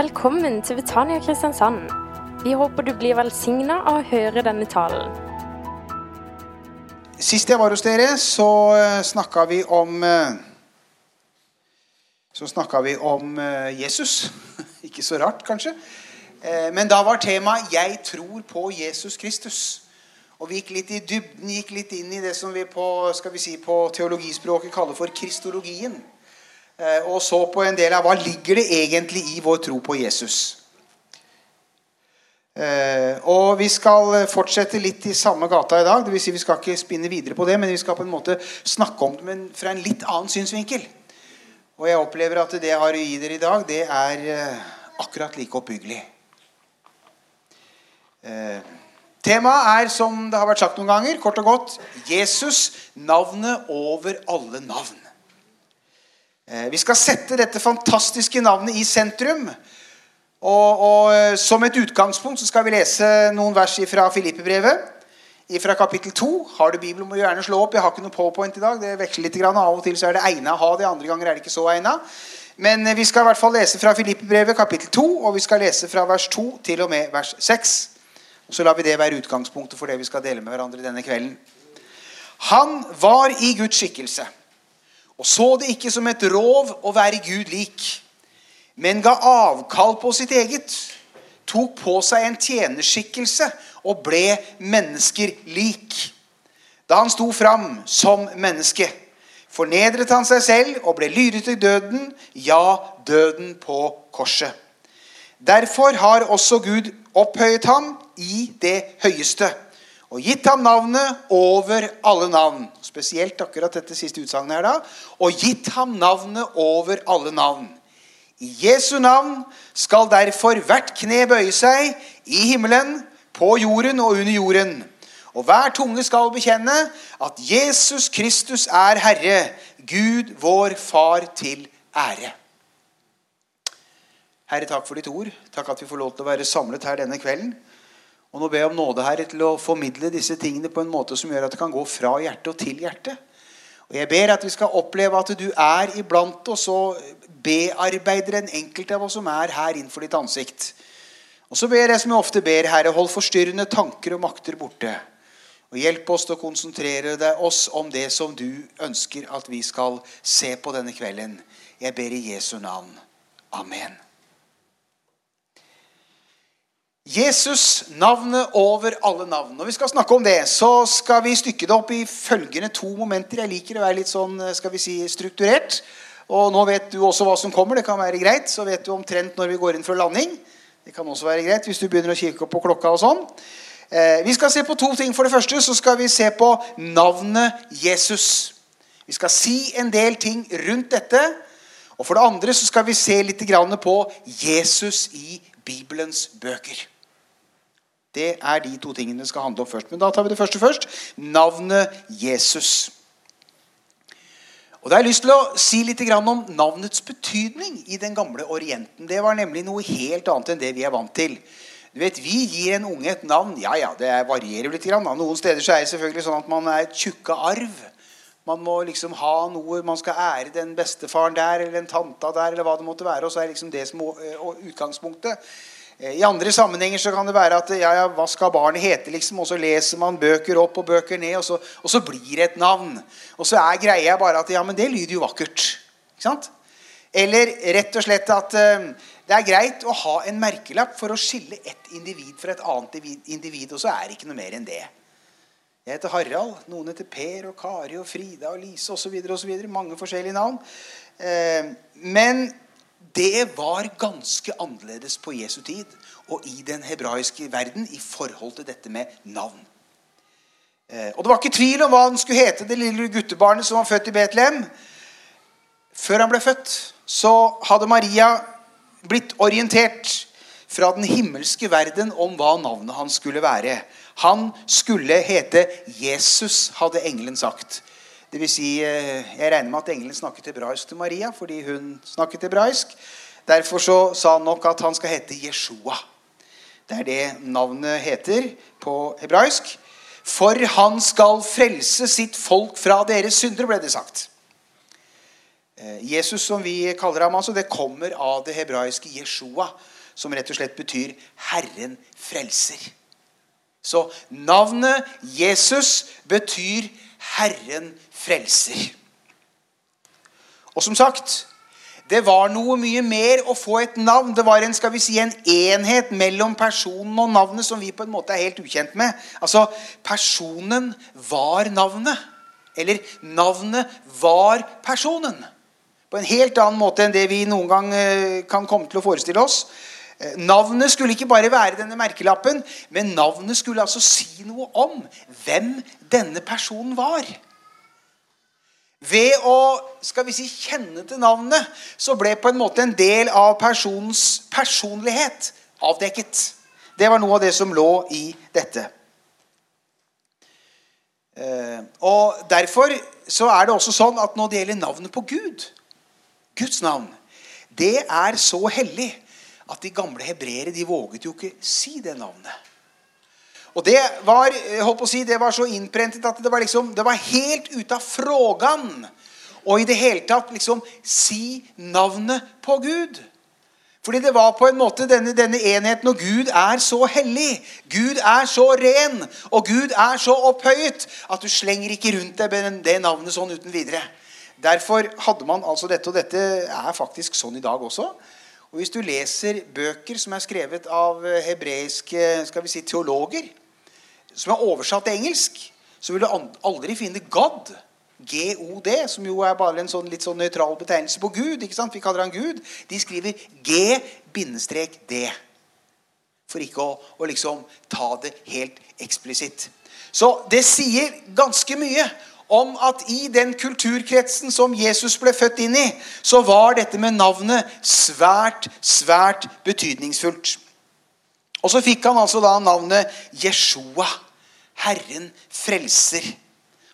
Velkommen til Betania Kristiansand. Vi håper du blir velsigna av å høre denne talen. Sist jeg var hos dere, så snakka vi om eh, Så snakka vi om eh, Jesus. Ikke så rart, kanskje. Eh, Men da var temaet 'Jeg tror på Jesus Kristus'. Og vi gikk litt i dybden, gikk litt inn i det som vi på, skal vi si, på teologispråket kaller for kristologien. Eh, Og så på en del av hva ligger det egentlig i vår tro på Jesus. Eh, og vi skal fortsette litt i samme gata i dag. Det vil si vi skal ikke spinne videre på det, men vi skal på en måte snakke om det men fra en litt annen synsvinkel. Og jeg opplever at det jeg har å gi dere i dag, det er eh, akkurat like oppbyggelig. Temaet er, som det har vært sagt noen ganger, kort og godt Jesus, navnet over alle navn. Eh, vi skal sette dette fantastiske navnet i sentrum. Og, og eh, Som et utgangspunkt så skal vi lese noen vers fra Filippebrevet. Fra kapittel 2. Har du Bibelen, må du gjerne slå opp. Jeg har ikke noe powerpoint i dag. Det veksler litt. Grann. Av og til så er det egnet å ha det, andre ganger er det ikke så egnet. Men eh, vi skal i hvert fall lese fra Filippebrevet kapittel 2, og vi skal lese fra vers 2 til og med vers 6. Og Så lar vi det være utgangspunktet for det vi skal dele med hverandre denne kvelden. Han var i Guds skikkelse og så det ikke som et rov å være Gud lik, men ga avkall på sitt eget, tok på seg en tjenerskikkelse og ble mennesker lik. Da han sto fram som menneske, fornedret han seg selv og ble lydig til døden, ja, døden på korset. Derfor har også Gud opphøyet ham i det høyeste og gitt ham navnet over alle navn. Spesielt akkurat dette siste utsagnet her da. Og gitt ham navnet over alle navn. I Jesu navn skal derfor hvert kne bøye seg i himmelen, på jorden og under jorden. Og hver tunge skal bekjenne at Jesus Kristus er Herre, Gud vår Far til ære. Herre, takk for ditt ord. Takk at vi får lov til å være samlet her denne kvelden. Og nå ber jeg om nåde, Herre, til å formidle disse tingene på en måte som gjør at det kan gå fra hjerte og til hjerte. Og Jeg ber at vi skal oppleve at du er iblant oss og bearbeider en enkelt av oss som er her innenfor ditt ansikt. Og så ber jeg som jeg ofte ber, Herre, hold forstyrrende tanker og makter borte. Og hjelp oss til å konsentrere deg oss om det som du ønsker at vi skal se på denne kvelden. Jeg ber i Jesu navn. Amen. Jesus, navnet over alle navn. Når vi skal snakke om det, så skal vi stykke det opp i følgende to momenter. Jeg liker å være litt sånn, skal vi si, strukturert. Og nå vet du også hva som kommer. Det kan være greit. Så vet du omtrent når vi går inn for landing. Det kan også være greit hvis du begynner å kikke opp på klokka og sånn. Eh, vi skal se på to ting. For det første så skal vi se på navnet Jesus. Vi skal si en del ting rundt dette. Og for det andre så skal vi se litt på Jesus i Bibelens bøker. Det er de to tingene det skal handle om først. Men da tar vi det første først. Navnet Jesus. Og da har jeg lyst til å si litt om navnets betydning i den gamle Orienten. Det var nemlig noe helt annet enn det vi er vant til. Du vet, Vi gir en unge et navn. Ja, ja, det varierer litt. Noen steder så er det selvfølgelig sånn at man er tjukka arv. Man må liksom ha noe, man skal ære den bestefaren der eller den tanta der. eller hva det måtte være, og så er liksom det som er utgangspunktet. Eh, I andre sammenhenger så kan det være at ja, ja, hva skal barnet hete? liksom, Og så leser man bøker opp og bøker ned, og så, og så blir det et navn. Og så er greia bare at ja, men det lyder jo vakkert. Ikke sant? Eller rett og slett at uh, det er greit å ha en merkelapp for å skille ett individ fra et annet individ. Og så er det ikke noe mer enn det. Jeg heter Harald. Noen heter Per og Kari og Frida og Lise osv. Mange forskjellige navn. Uh, men det var ganske annerledes på Jesu tid og i den hebraiske verden i forhold til dette med navn. Eh, og Det var ikke tvil om hva han skulle hete, det lille guttebarnet som var født i Betlehem. Før han ble født, så hadde Maria blitt orientert fra den himmelske verden om hva navnet hans skulle være. Han skulle hete Jesus, hadde engelen sagt. Det vil si, eh, jeg regner med at engelen snakket hebraisk til Maria fordi hun snakket hebraisk. Derfor så sa han nok at han skal hete Jeshua. Det er det navnet heter på hebraisk. For han skal frelse sitt folk fra deres synder, ble det sagt. Eh, Jesus, som vi kaller ham, altså, det kommer av det hebraiske Jeshua, som rett og slett betyr 'Herren frelser'. Så navnet Jesus betyr 'Herren frelser'. Og som sagt det var noe mye mer å få et navn. Det var en skal vi si, en enhet mellom personen og navnet som vi på en måte er helt ukjent med. Altså, Personen var navnet. Eller navnet var personen. På en helt annen måte enn det vi noen gang eh, kan komme til å forestille oss. Eh, navnet skulle ikke bare være denne merkelappen, men navnet skulle altså si noe om hvem denne personen var. Ved å skal vi si, kjenne til navnet så ble på en måte en del av personens personlighet avdekket. Det var noe av det som lå i dette. Eh, og Derfor så er det også sånn at når det gjelder navnet på Gud, Guds navn, det er så hellig at de gamle hebreere de våget jo ikke si det navnet. Og det var, si, det var så innprentet at det var, liksom, det var helt ute av frågan å i det hele tatt liksom si navnet på Gud. Fordi det var på en måte denne, denne, enheten, og Gud er så hellig. Gud er så ren, og Gud er så opphøyet at du slenger ikke rundt deg med det navnet sånn uten videre. Derfor hadde man altså dette, og dette er faktisk sånn i dag også. Og Hvis du leser bøker som er skrevet av hebreiske skal vi si, teologer, som er oversatt til engelsk, så vil du aldri finne God. G-O-D, som jo er bare en sånn, litt sånn nøytral betegnelse på Gud. ikke sant? Vi kaller han Gud. De skriver G-D. For ikke å, å liksom ta det helt eksplisitt. Så det sier ganske mye om at i den kulturkretsen som Jesus ble født inn i, så var dette med navnet svært, svært betydningsfullt. Og så fikk han altså da navnet Jeshua. Herren frelser.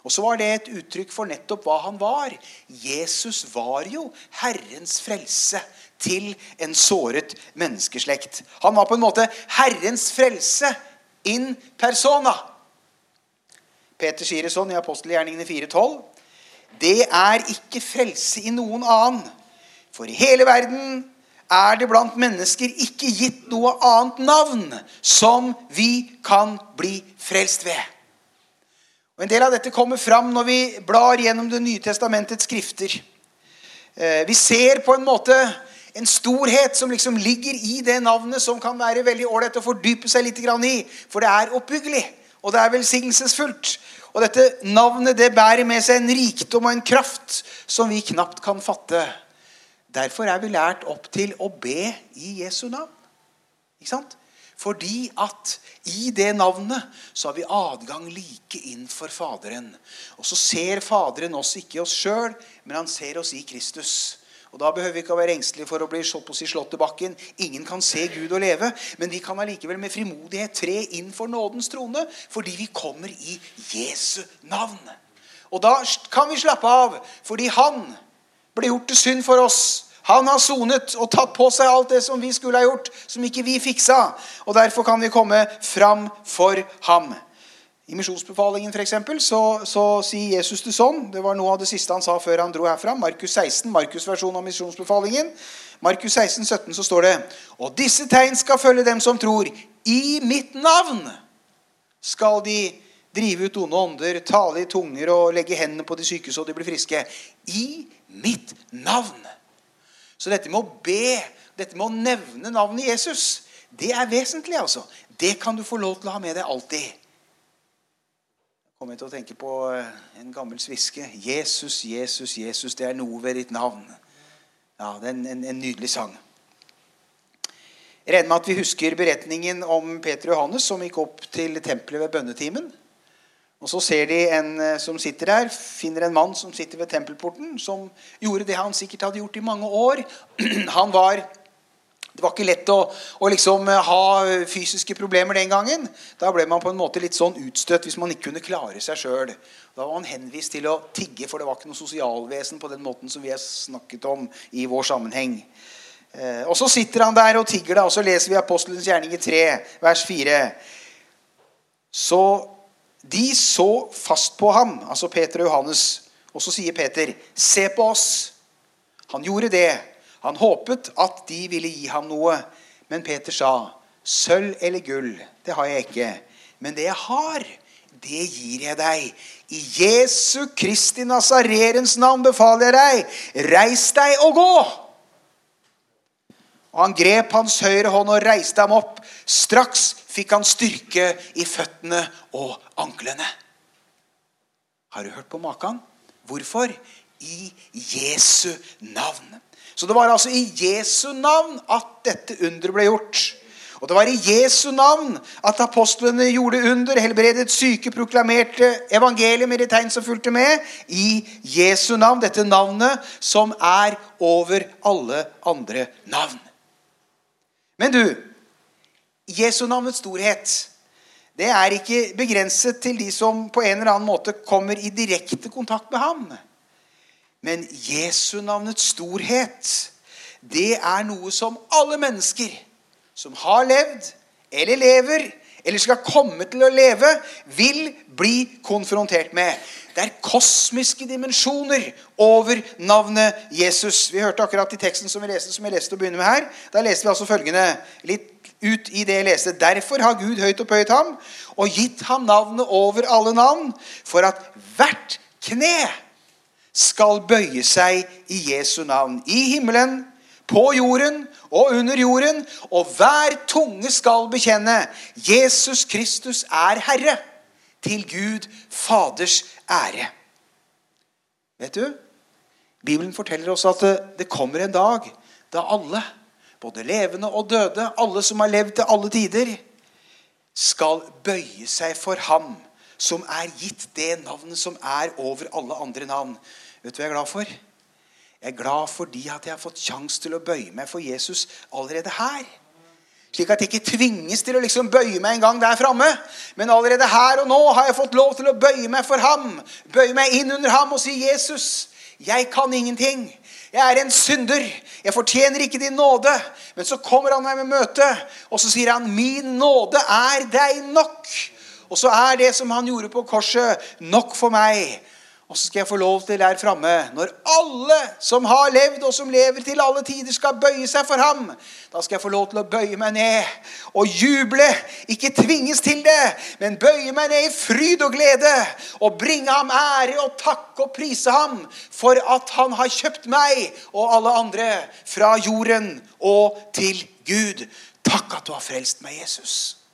Og så var det et uttrykk for nettopp hva han var. Jesus var jo Herrens frelse til en såret menneskeslekt. Han var på en måte Herrens frelse in persona. Peter sier det sånn i apostelgjerningene 4,12. Det er ikke frelse i noen annen. For i hele verden er det blant mennesker ikke gitt noe annet navn som vi kan bli frelst ved. Og En del av dette kommer fram når vi blar gjennom Det nye testamentets skrifter. Eh, vi ser på en måte en storhet som liksom ligger i det navnet, som kan være veldig ålreit å fordype seg litt i. For det er oppbyggelig, og det er velsignelsesfullt. Og dette navnet det bærer med seg en rikdom og en kraft som vi knapt kan fatte. Derfor er vi lært opp til å be i Jesu navn. Ikke sant? Fordi at i det navnet så har vi adgang like inn for Faderen. Og så ser Faderen oss ikke i oss sjøl, men han ser oss i Kristus. Og Da behøver vi ikke å være engstelige for å bli slått til bakken. Ingen kan se Gud og leve, men vi kan allikevel med frimodighet tre inn for nådens trone fordi vi kommer i Jesu navn. Og da kan vi slappe av, fordi han ble gjort til synd for oss. Han har sonet og tatt på seg alt det som vi skulle ha gjort, som ikke vi fiksa. Og derfor kan vi komme fram for ham. I misjonsbefalingen for eksempel, så, så sier Jesus det sånn. Det var noe av det siste han sa før han dro herfra. Markus 16, Markus' versjon av misjonsbefalingen. Markus 16, 17 så står det Og disse tegn skal følge dem som tror. I mitt navn skal de drive ut onde ånder, tale i tunger og legge hendene på de syke så de blir friske. I mitt navn. Så dette med å be, dette med å nevne navnet Jesus, det er vesentlig. altså. Det kan du få lov til å ha med deg alltid kommer jeg til å tenke på eh, en gammel sviske. Jesus, Jesus, Jesus, det er noe ved ditt navn. Ja, Det er en, en, en nydelig sang. Jeg regner med at vi husker beretningen om Peter og Johannes som gikk opp til tempelet ved bønnetimen. Og Så ser de en eh, som sitter der, finner en mann som sitter ved tempelporten, som gjorde det han sikkert hadde gjort i mange år. Han var det var ikke lett å, å liksom eh, ha fysiske problemer den gangen. Da ble man på en måte litt sånn utstøtt hvis man ikke kunne klare seg sjøl. Da var man henvist til å tigge, for det var ikke noe sosialvesen på den måten som vi har snakket om i vår sammenheng. Eh, og så sitter han der og tigger, da, og så leser vi Apostelens gjerninger 3, vers 4. Så de så fast på ham, altså Peter og Johannes. Og så sier Peter, 'Se på oss.' Han gjorde det. Han håpet at de ville gi ham noe. Men Peter sa, 'Sølv eller gull, det har jeg ikke.' 'Men det jeg har, det gir jeg deg.' 'I Jesu Kristi Nazarerens navn befaler jeg deg, reis deg og gå.' Og han grep hans høyre hånd og reiste ham opp. Straks fikk han styrke i føttene og anklene. Har du hørt på maken? Hvorfor? I Jesu navn. Så det var altså i Jesu navn at dette underet ble gjort. Og det var i Jesu navn at apostlene gjorde under, helbredet syke, proklamerte evangeliet med de tegn som fulgte med. I Jesu navn, dette navnet som er over alle andre navn. Men du, Jesu navnets storhet det er ikke begrenset til de som på en eller annen måte kommer i direkte kontakt med ham. Men Jesu navnets storhet, det er noe som alle mennesker som har levd eller lever eller skal komme til å leve, vil bli konfrontert med. Det er kosmiske dimensjoner over navnet Jesus. Vi hørte akkurat i teksten som vi leste, som jeg leste å begynne med her. Da leste vi altså følgende litt ut i det jeg leste. Derfor har Gud høyt opphøyet ham og gitt ham navnet over alle navn, for at hvert kne skal bøye seg i Jesu navn. I himmelen, på jorden og under jorden. Og hver tunge skal bekjenne Jesus Kristus er Herre. Til Gud Faders ære. Vet du? Bibelen forteller oss at det, kommer en dag da alle, både levende og døde, alle som har levd til alle tider, skal bøye seg for ham som er gitt det navnet som er over alle andre navn. Vet du hva jeg er glad for? Jeg er glad fordi at jeg har fått sjanse til å bøye meg for Jesus allerede her. Slik at jeg ikke tvinges til å liksom bøye meg en gang der framme. Men allerede her og nå har jeg fått lov til å bøye meg for ham. Bøye meg inn under ham og si, 'Jesus, jeg kan ingenting. Jeg er en synder. Jeg fortjener ikke din nåde.' Men så kommer han meg med møte, og så sier han, 'Min nåde er deg nok.' Og så er det som han gjorde på korset, nok for meg. Og så skal jeg få lov til der framme, når alle som har levd og som lever til alle tider, skal bøye seg for ham, da skal jeg få lov til å bøye meg ned og juble. Ikke tvinges til det, men bøye meg ned i fryd og glede. Og bringe ham ære og takke og prise ham for at han har kjøpt meg og alle andre fra jorden og til Gud. Takk at du har frelst meg, Jesus.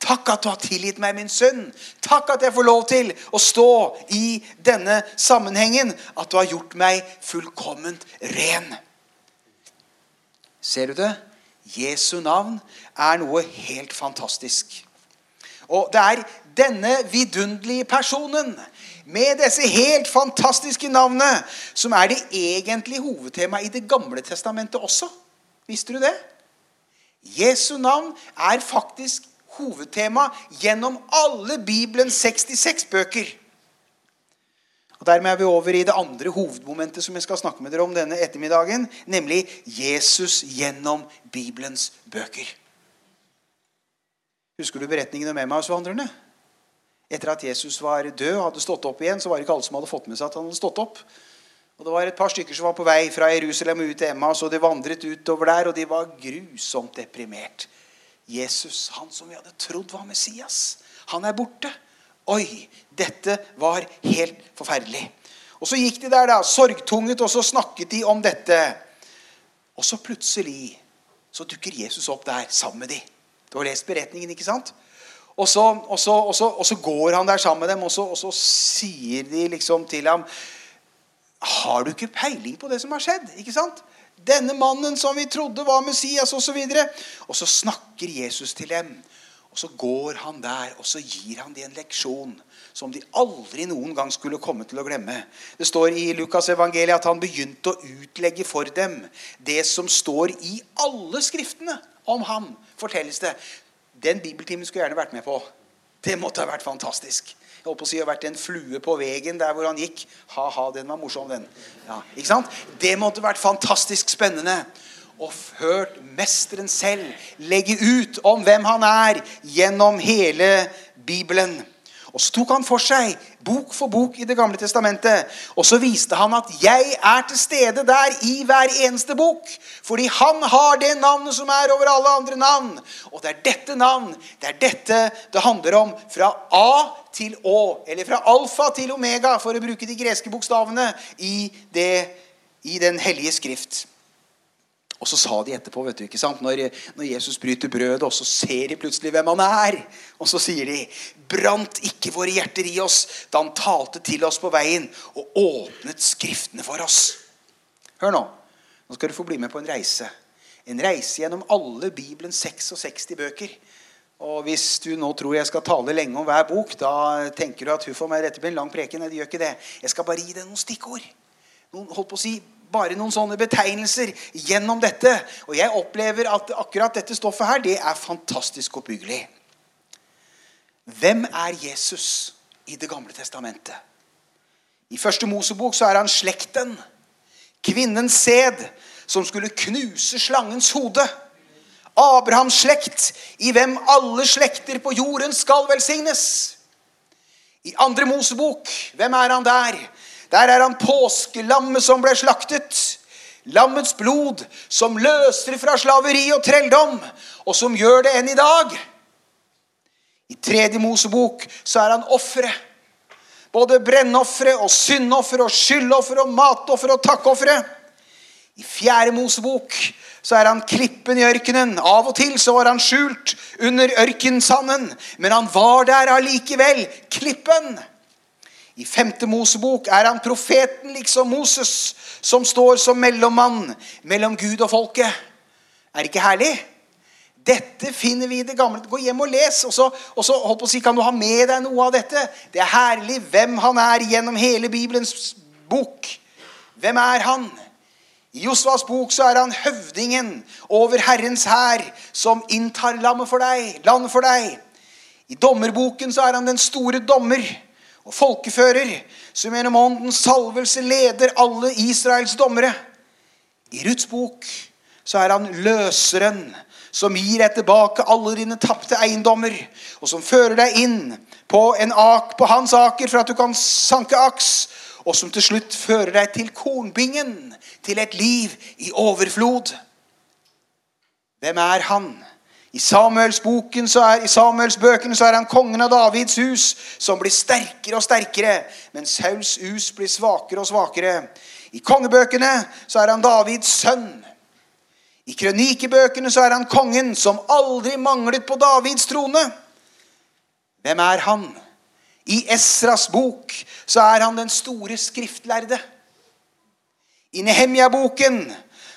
Takk at du har tilgitt meg min synd. Takk at jeg får lov til å stå i denne sammenhengen. At du har gjort meg fullkomment ren. Ser du det? Jesu navn er noe helt fantastisk. Og det er denne vidunderlige personen med disse helt fantastiske navnene som er det egentlige hovedtemaet i Det gamle testamentet også. Visste du det? Jesu navn er faktisk hovedtema gjennom alle Bibelens 66 bøker. Og Dermed er vi over i det andre hovedmomentet som jeg skal snakke med dere om denne ettermiddagen, nemlig Jesus gjennom Bibelens bøker. Husker du beretningen om Emmausvandrerne? Etter at Jesus var død og hadde stått opp igjen, så var det ikke alle som hadde fått med seg at han hadde stått opp. Og Det var et par stykker som var på vei fra Jerusalem og ut til Emmaus, og de vandret utover der, og de var grusomt deprimert. Jesus, han som vi hadde trodd var Messias, han er borte. Oi, dette var helt forferdelig. Og Så gikk de der da, sorgtunget, og så snakket de om dette. Og så plutselig så dukker Jesus opp der sammen med de. Du har lest beretningen, ikke sant? Og så, og så, og så, og så går han der sammen med dem, og så, sier de liksom til ham Har du ikke peiling på det som har skjedd? Ikke sant? Denne mannen som vi trodde var Messias, osv. Og, så og så snakker Jesus til dem. Og så går han der og så gir han dem en leksjon som de aldri noen gang skulle komme til å glemme. Det står i Lukas evangeliet at han begynte å utlegge for dem det som står i alle skriftene om ham. fortelles det. Den bibeltimen skulle jeg gjerne vært med på. Det måtte ha vært fantastisk. Jeg håper å si, har vært en flue på veien der hvor han gikk. Ha-ha, den var morsom, den. Ja, ikke sant? Det måtte vært fantastisk spennende. Og hørt mesteren selv legge ut om hvem han er gjennom hele Bibelen. Og så tok han for seg bok for bok i Det gamle testamentet. Og så viste han at 'jeg er til stede der i hver eneste bok'. Fordi han har det navnet som er over alle andre navn. Og det er dette navn, det er dette det handler om. Fra A til Å. Eller fra alfa til omega, for å bruke de greske bokstavene i, det, i Den hellige skrift. Og så sa de etterpå, vet du, ikke sant? Når, når, Jesus bryter brødet, og så ser de plutselig hvem han er. Og så sier de, 'Brant ikke våre hjerter i oss da han talte til oss på veien' 'og åpnet Skriftene for oss'. Hør nå. Nå skal du få bli med på en reise. En reise gjennom alle Bibelens 66 bøker. Og hvis du nå tror jeg skal tale lenge om hver bok, da tenker du at huff a meg, dette blir en lang preken. Nei, det gjør ikke det. Jeg skal bare gi deg noen stikkord. Noen, holdt på å si, bare noen sånne betegnelser gjennom dette. Og jeg opplever at akkurat dette stoffet her, det er fantastisk oppbyggelig. Hvem er Jesus i Det gamle testamentet? I første Mosebok så er han slekten. Kvinnens sæd som skulle knuse slangens hode. Abrahams slekt, i hvem alle slekter på jorden skal velsignes. I andre Mosebok, hvem er han der? Der er han påskelammet som ble slaktet. Lammets blod som løser fra slaveri og trelldom, og som gjør det enn i dag. I tredje Mosebok så er han offeret. Både brennofre og syndofre og skyldofre og matofre og takkofre. I fjerde Mosebok så er han klippen i ørkenen. Av og til så var han skjult under ørkensanden, men han var der allikevel. Klippen. I femte Mosebok er han profeten, liksom Moses, som står som mellommann mellom Gud og folket. Er det ikke herlig? Dette finner vi i det gamle. Gå hjem og les, og så, og så å si, kan du ha med deg noe av dette. Det er herlig hvem han er gjennom hele Bibelens bok. Hvem er han? I Josvas bok så er han høvdingen over Herrens hær, som inntar landet for deg. Land for deg. I dommerboken så er han den store dommer og folkefører, som gjennom åndens salvelse leder alle Israels dommere. I Ruths bok så er han løseren som gir deg tilbake alle dine tapte eiendommer, og som fører deg inn på, ak, på hans aker for at du kan sanke aks, og som til slutt fører deg til kornbingen, til et liv i overflod. Hvem er han? I Samuelsboken så er, så er han kongen av Davids hus, som blir sterkere og sterkere, mens Sauls hus blir svakere og svakere. I kongebøkene så er han Davids sønn. I krønikebøkene så er han kongen som aldri manglet på Davids trone. Hvem er han? I Esras bok så er han den store skriftlærde. I Nehemja-boken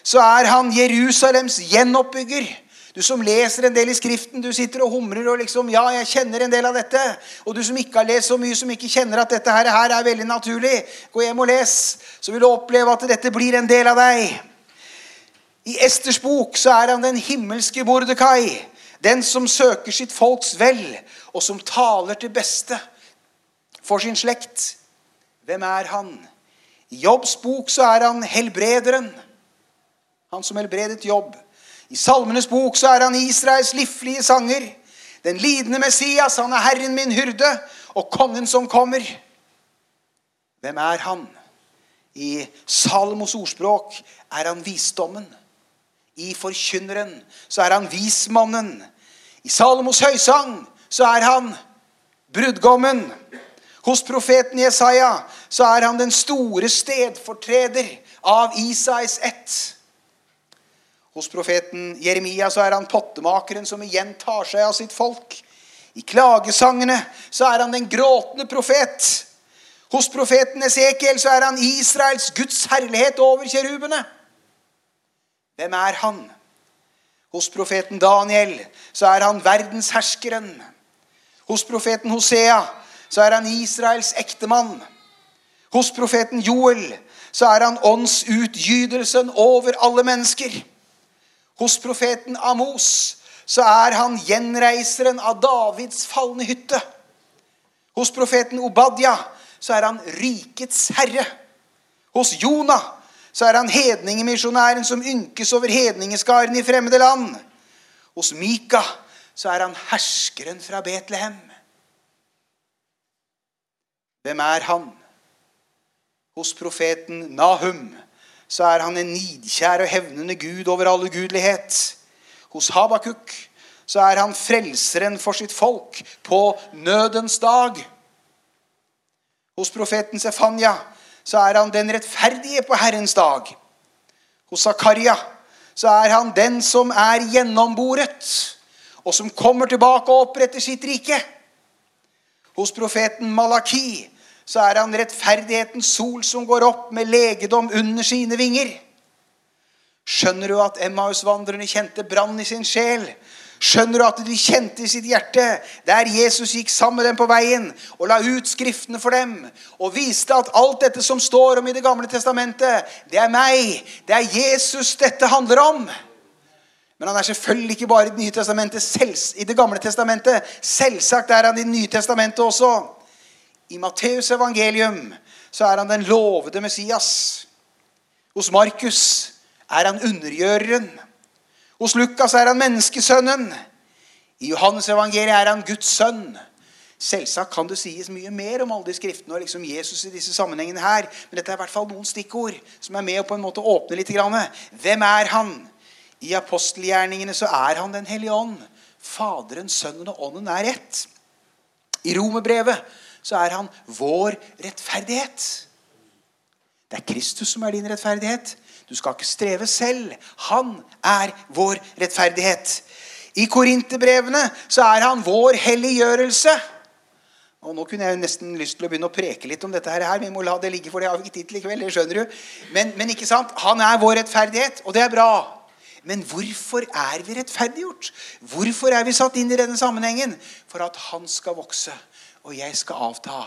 så er han Jerusalems gjenoppbygger. Du som leser en del i Skriften, du sitter og humrer og liksom Ja, jeg kjenner en del av dette. Og du som ikke har lest så mye, som ikke kjenner at dette her, er veldig naturlig, gå hjem og les. Så vil du oppleve at dette blir en del av deg. I Esters bok så er han den himmelske Mordekai. Den som søker sitt folks vel, og som taler til beste for sin slekt. Hvem er han? I Jobbs bok så er han helbrederen. Han som helbredet Jobb. I Salmenes bok så er han Israels liflige sanger. Den lidende Messias, han er Herren min hyrde, og kongen som kommer. Hvem er han? I Salmos ordspråk er han visdommen. I Forkynneren så er han vismannen. I Salomos høysang så er han brudgommen. Hos profeten Jesaja så er han den store stedfortreder av Isais ett. Hos profeten Jeremia så er han pottemakeren som igjen tar seg av sitt folk. I klagesangene så er han den gråtende profet. Hos profeten Esekiel så er han Israels Guds herlighet over kjerubene. Hvem er han? Hos profeten Daniel så er han verdensherskeren. Hos profeten Hosea så er han Israels ektemann. Hos profeten Joel så er han åndsutgytelsen over alle mennesker. Hos profeten Amos så er han gjenreiseren av Davids falne hytte. Hos profeten Obadja så er han rikets herre. Hos Jonah så er han hedningemisjonæren som ynkes over hedningeskaren i fremmede land. Hos Mika så er han herskeren fra Betlehem. Hvem er han? Hos profeten Nahum så er han en nidkjær og hevnende gud over all ugudelighet. Hos Habakuk så er han frelseren for sitt folk på nødens dag. Hos profeten Sefanya så er han den rettferdige på Herrens dag. Hos Zakaria så er han den som er gjennomboret, og som kommer tilbake og oppretter sitt rike. Hos profeten Malaki så er han rettferdighetens sol som går opp med legedom under sine vinger. Skjønner du at Emmaus-vandrerne kjente brann i sin sjel? Skjønner du at de kjente i sitt hjerte der Jesus gikk sammen med dem på veien og la ut skriftene for dem og viste at alt dette som står om i Det gamle testamentet, det er meg. Det er Jesus dette handler om. Men han er selvfølgelig ikke bare i Det nye testamentet, i Det gamle testamentet. Selvsagt er han i Det nye testamentet også. I Matteus evangelium så er han den lovede Messias. Hos Markus er han undergjøreren. Hos Lukas er han menneskesønnen. I Johannes evangeliet er han Guds sønn. Selvsagt kan det sies mye mer om alle de skriftene og liksom Jesus i disse sammenhengene her. Men dette er i hvert fall noen stikkord som er med å på en måte åpne litt. Hvem er han? I apostelgjerningene så er han Den hellige ånd. Faderen, Sønnen og Ånden er ett. I romerbrevet så er han vår rettferdighet. Det er Kristus som er din rettferdighet. Du skal ikke streve selv. Han er vår rettferdighet. I korinterbrevene så er han vår helliggjørelse. Og Nå kunne jeg nesten lyst til å begynne å preke litt om dette. her. Vi må la det ligge, for det har vi ikke tid til likevel. det skjønner du. Men, men ikke sant? han er vår rettferdighet, og det er bra. Men hvorfor er vi rettferdiggjort? Hvorfor er vi satt inn i denne sammenhengen? For at han skal vokse, og jeg skal avta.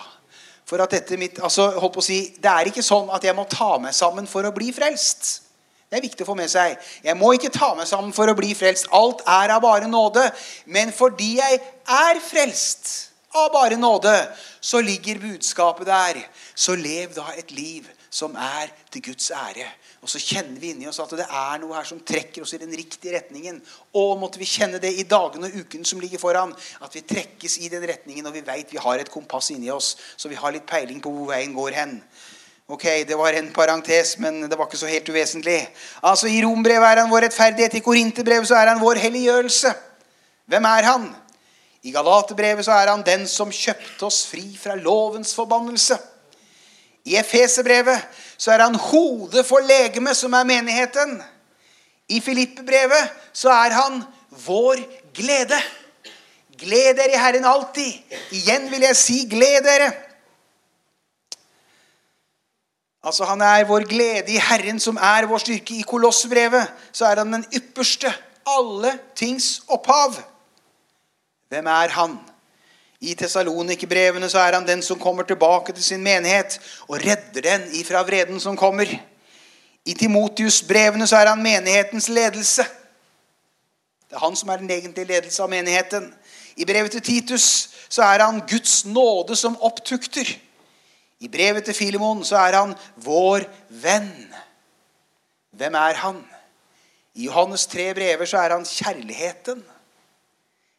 For at dette mitt, altså, holdt på å si, Det er ikke sånn at jeg må ta meg sammen for å bli frelst. Det er viktig å få med seg. Jeg må ikke ta meg sammen for å bli frelst. Alt er av bare nåde. Men fordi jeg er frelst av bare nåde, så ligger budskapet der. Så lev da et liv som er til Guds ære. Og så kjenner vi inni oss at det er noe her som trekker oss i den riktige retningen. Og måtte vi kjenne det i dagene og ukene som ligger foran. At vi trekkes i den retningen, og vi veit vi har et kompass inni oss. Så vi har litt peiling på hvor veien går hen. Ok, Det var en parentes, men det var ikke så helt uvesentlig. Altså, I Rombrevet er han vår rettferdighet. I Korinterbrevet er han vår helliggjørelse. Hvem er han? I Galaterbrevet så er han den som kjøpte oss fri fra lovens forbannelse. I Efeserbrevet så er han hodet for legemet, som er menigheten. I Filippebrevet så er han vår glede. Gled dere i Herren alltid. Igjen vil jeg si gled dere. Altså Han er vår glede i Herren, som er vår styrke. I Kolossbrevet så er han den ypperste, alle tings opphav. Hvem er han? I Tessalonikerbrevene så er han den som kommer tilbake til sin menighet og redder den ifra vreden som kommer. I Timotius-brevene så er han menighetens ledelse. Det er han som er den egentlige ledelse av menigheten. I brevet til Titus så er han Guds nåde som opptukter. I brevet til Filemon så er han vår venn. Hvem er han? I Johannes tre brever så er han kjærligheten.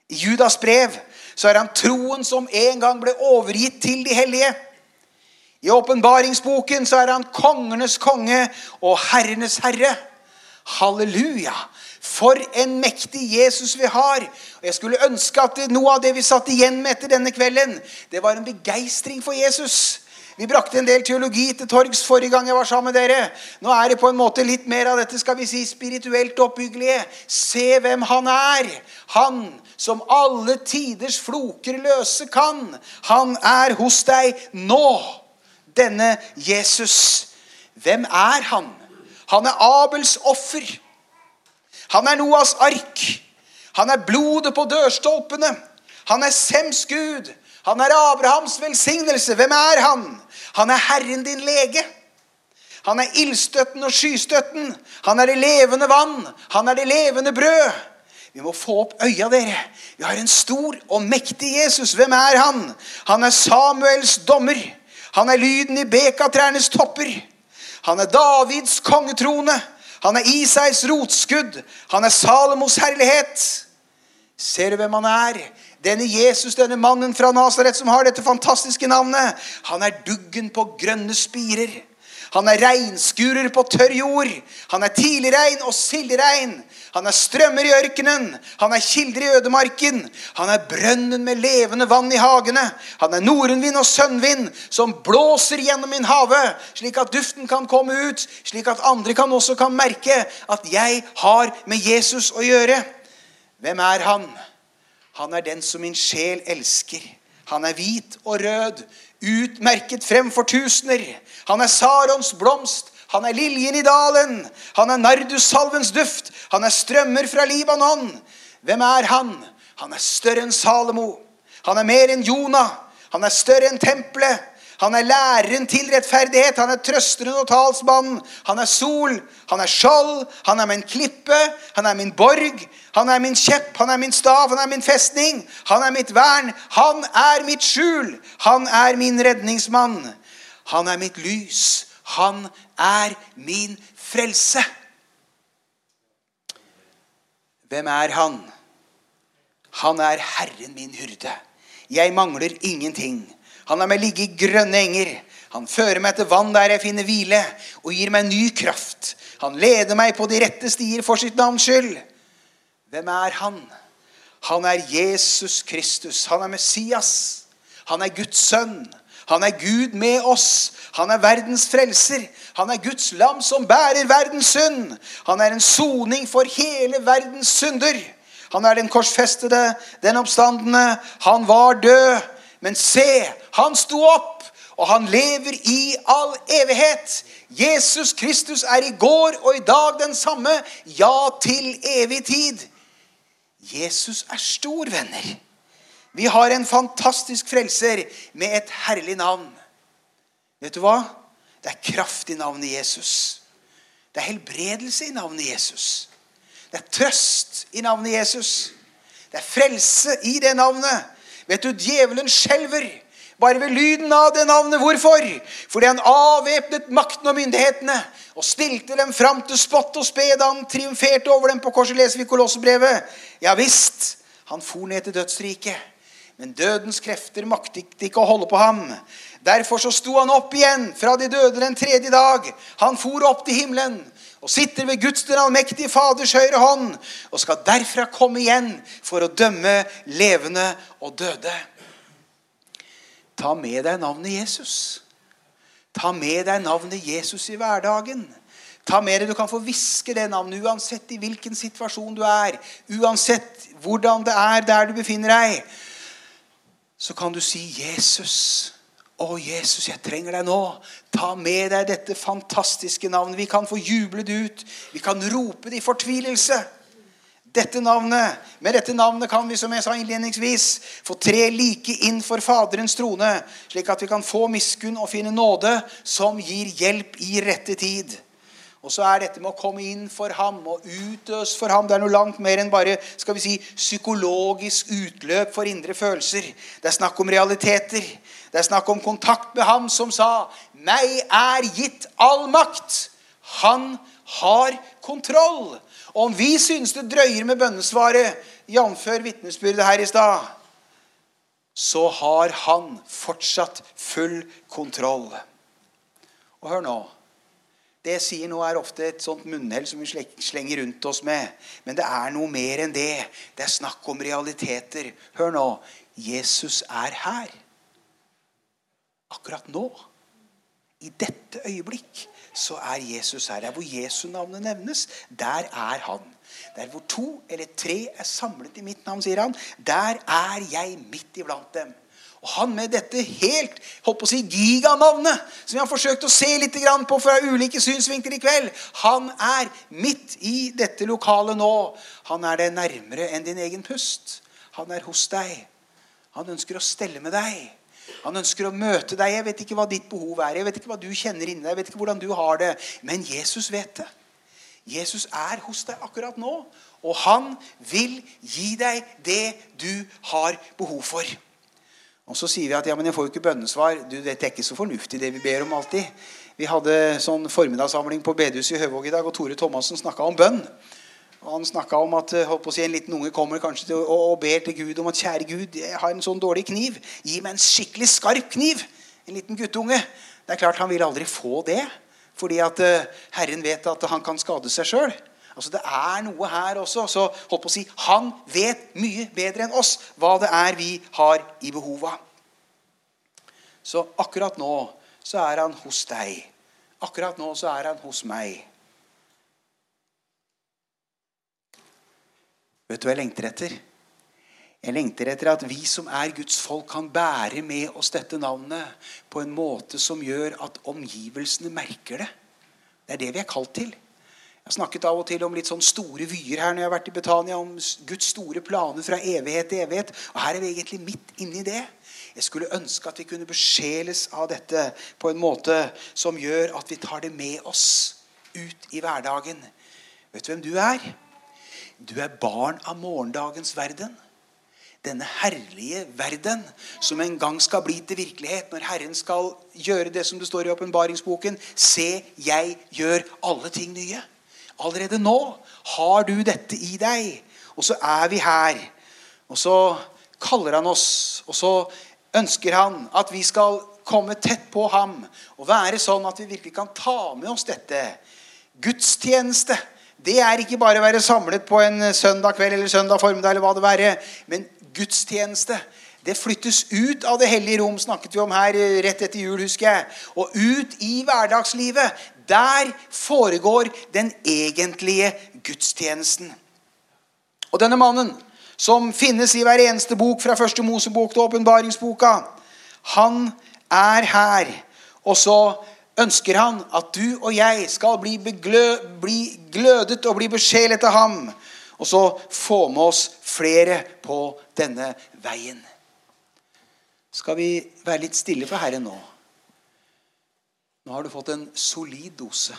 I Judas brev så er han troen som en gang ble overgitt til de hellige. I åpenbaringsboken så er han kongenes konge og herrenes herre. Halleluja! For en mektig Jesus vi har. Og Jeg skulle ønske at noe av det vi satt igjen med etter denne kvelden, det var en begeistring for Jesus. Vi brakte en del teologi til torgs forrige gang jeg var sammen med dere. Nå er det på en måte litt mer av dette skal vi si, spirituelt oppbyggelige. Se hvem han er. Han som alle tiders floker løse kan. Han er hos deg nå. Denne Jesus. Hvem er han? Han er Abels offer. Han er Noas ark. Han er blodet på dørstolpene. Han er Sems Gud. Han er Abrahams velsignelse. Hvem er han? Han er Herren din lege. Han er ildstøtten og skystøtten. Han er det levende vann. Han er det levende brød. Vi må få opp øya, dere. Vi har en stor og mektig Jesus. Hvem er han? Han er Samuels dommer. Han er lyden i bekatrærnes topper. Han er Davids kongetrone. Han er Isais rotskudd. Han er Salomos herlighet. Ser du hvem han er? Denne Jesus, denne mannen fra Nasaret som har dette fantastiske navnet, han er duggen på grønne spirer. Han er regnskurer på tørr jord. Han er tidligregn og silderegn. Han er strømmer i ørkenen. Han er kilder i ødemarken. Han er brønnen med levende vann i hagene. Han er nordenvind og sønnvind som blåser gjennom min hage, slik at duften kan komme ut, slik at andre kan også kan merke at jeg har med Jesus å gjøre. Hvem er han? Han er den som min sjel elsker. Han er hvit og rød, utmerket fremfor tusener. Han er Sarons blomst. Han er liljen i dalen. Han er nardussalvens duft. Han er strømmer fra Libanon. Hvem er han? Han er større enn Salomo. Han er mer enn Jonah. Han er større enn tempelet. Han er læreren til rettferdighet. Han er trøsteren og talsmannen. Han er sol. Han er skjold. Han er min klippe. Han er min borg. Han er min kjepp. Han er min stav. Han er min festning. Han er mitt vern. Han er mitt skjul. Han er min redningsmann. Han er mitt lys. Han er min frelse. Hvem er han? Han er Herren min hyrde. Jeg mangler ingenting. Han lar meg ligge i grønne enger. Han fører meg til vann der jeg finner hvile, og gir meg ny kraft. Han leder meg på de rette stier for sitt navns skyld. Hvem er han? Han er Jesus Kristus. Han er Messias. Han er Guds sønn. Han er Gud med oss. Han er verdens frelser. Han er Guds lam som bærer verdens synd. Han er en soning for hele verdens synder. Han er den korsfestede, den oppstandende. Han var død. Men se, han sto opp, og han lever i all evighet. Jesus Kristus er i går og i dag den samme, ja, til evig tid. Jesus er stor, venner. Vi har en fantastisk frelser med et herlig navn. Vet du hva? Det er kraft i navnet Jesus. Det er helbredelse i navnet Jesus. Det er trøst i navnet Jesus. Det er frelse i det navnet. Vet du, djevelen skjelver bare ved lyden av det navnet. Hvorfor? Fordi han avvæpnet makten og myndighetene og stilte dem fram til spott og spe da han triumferte over dem på korset. leser vi Kolossebrevet. Ja visst, han for ned til dødsriket. Men dødens krefter maktet ikke å holde på ham. Derfor så sto han opp igjen fra de døde den tredje dag. Han for opp til himmelen og sitter ved Guds den allmektige Faders høyre hånd og skal derfra komme igjen for å dømme levende og døde. Ta med deg navnet Jesus. Ta med deg navnet Jesus i hverdagen. Ta med deg, Du kan få hviske det navnet uansett i hvilken situasjon du er. Uansett hvordan det er der du befinner deg. Så kan du si 'Jesus'. Å, Jesus, jeg trenger deg nå. Ta med deg dette fantastiske navnet. Vi kan få juble det ut. Vi kan rope det i fortvilelse. Dette navnet, Med dette navnet kan vi som jeg sa innledningsvis, få tre like inn for Faderens trone, slik at vi kan få miskunn og finne nåde som gir hjelp i rette tid. Og så er dette med å komme inn for ham og utøs for ham Det er noe langt mer enn bare skal vi si, psykologisk utløp for indre følelser. Det er snakk om realiteter. Det er snakk om kontakt med ham som sa 'Meg er gitt all makt'. Han har kontroll. Og om vi synes det drøyer med bønnesvaret, jf. vitnesbyrdet her i stad, så har han fortsatt full kontroll. Og hør nå. Det jeg sier nå, er ofte et sånt munnhell som vi slenger rundt oss med. Men det er noe mer enn det. Det er snakk om realiteter. Hør nå. Jesus er her akkurat nå. I dette øyeblikk så er Jesus her. Der hvor Jesu navnet nevnes, der er han. Der hvor to eller tre er samlet i mitt navn, sier han, der er jeg midt iblant dem. Og han med dette helt holdt på å si, giganavnet, som vi har forsøkt å se litt på fra ulike synsvinkler i kveld, han er midt i dette lokalet nå. Han er deg nærmere enn din egen pust. Han er hos deg. Han ønsker å stelle med deg. Han ønsker å møte deg. Jeg vet ikke hva ditt behov er. Jeg vet ikke hva du kjenner inni deg. Jeg vet ikke hvordan du har det. Men Jesus vet det. Jesus er hos deg akkurat nå, og han vil gi deg det du har behov for. Og Så sier vi at ja, men jeg får jo ikke bønnesvar. Du, Dette er ikke så fornuftig, det vi ber om alltid. Vi hadde sånn formiddagssamling på bedehuset i Høvåg i dag, og Tore Thomassen snakka om bønn. Og Han snakka om at å si, en liten unge kommer kanskje til, og, og ber til Gud om at kjære Gud, jeg har en sånn dårlig kniv. Gi meg en skikkelig skarp kniv. En liten guttunge. Det er klart Han vil aldri få det. Fordi at uh, Herren vet at han kan skade seg sjøl. Altså, det er noe her også. Så holdt på å si, Han vet mye bedre enn oss hva det er vi har i behov av. Så akkurat nå så er han hos deg. Akkurat nå så er han hos meg. Vet du hva jeg lengter etter? Jeg lengter etter at vi som er Guds folk, kan bære med oss dette navnet på en måte som gjør at omgivelsene merker det. Det er det vi er kalt til. Jeg har snakket av og til om litt sånn store vyer her når jeg har vært i Betania, om Guds store planer fra evighet til evighet. Og her er vi egentlig midt inni det. Jeg skulle ønske at vi kunne besjeles av dette på en måte som gjør at vi tar det med oss ut i hverdagen. Vet du hvem du er? Du er barn av morgendagens verden. Denne herlige verden som en gang skal bli til virkelighet når Herren skal gjøre det som det står i åpenbaringsboken. Se, jeg gjør alle ting nye. Allerede nå har du dette i deg. Og så er vi her. Og så kaller han oss. Og så ønsker han at vi skal komme tett på ham og være sånn at vi virkelig kan ta med oss dette. Gudstjeneste det er ikke bare å være samlet på en søndag kveld eller søndag formiddag, eller hva det være, men gudstjeneste. Det flyttes ut av det hellige rom, snakket vi om her eh, rett etter jul, husker jeg. Og ut i hverdagslivet. Der foregår den egentlige gudstjenesten. Og denne mannen, som finnes i hver eneste bok fra første Mosebok til åpenbaringsboka, han er her. Og så ønsker han at du og jeg skal bli, beglø, bli glødet og bli besjelet av ham. Og så få med oss flere på denne veien. Skal vi være litt stille for Herren nå? Nå har du fått en solid dose.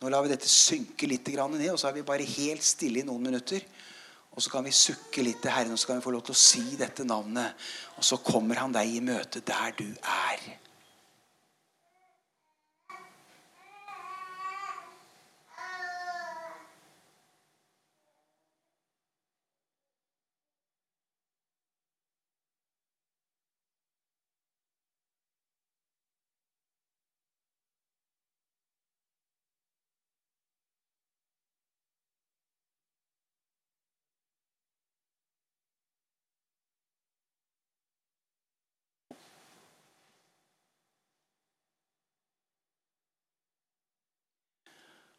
Nå lar vi dette synke litt ned, og så er vi bare helt stille i noen minutter. Og så kan vi sukke litt til Herren, og så kan vi få lov til å si dette navnet. Og så kommer han deg i møte der du er.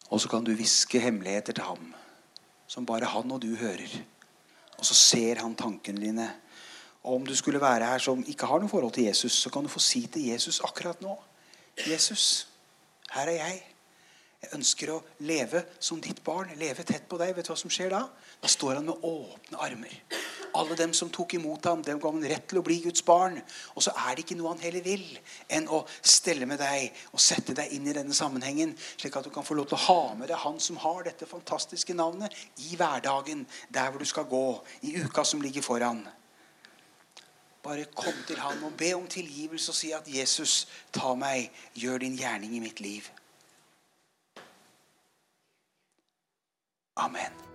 Og så kan du hviske hemmeligheter til ham som bare han og du hører. Og så ser han tankene dine. Og om du skulle være her som ikke har noe forhold til Jesus, så kan du få si til Jesus akkurat nå Jesus, her er jeg. Jeg ønsker å leve som ditt barn, leve tett på deg. Vet du hva som skjer da? Da står han med åpne armer. Alle dem som tok imot ham, dem ga han rett til å bli Guds barn. Og så er det ikke noe han heller vil enn å stelle med deg og sette deg inn i denne sammenhengen, slik at du kan få lov til å ha med deg han som har dette fantastiske navnet, i hverdagen, der hvor du skal gå, i uka som ligger foran. Bare kom til han og be om tilgivelse og si at 'Jesus, ta meg, gjør din gjerning i mitt liv'. Amen.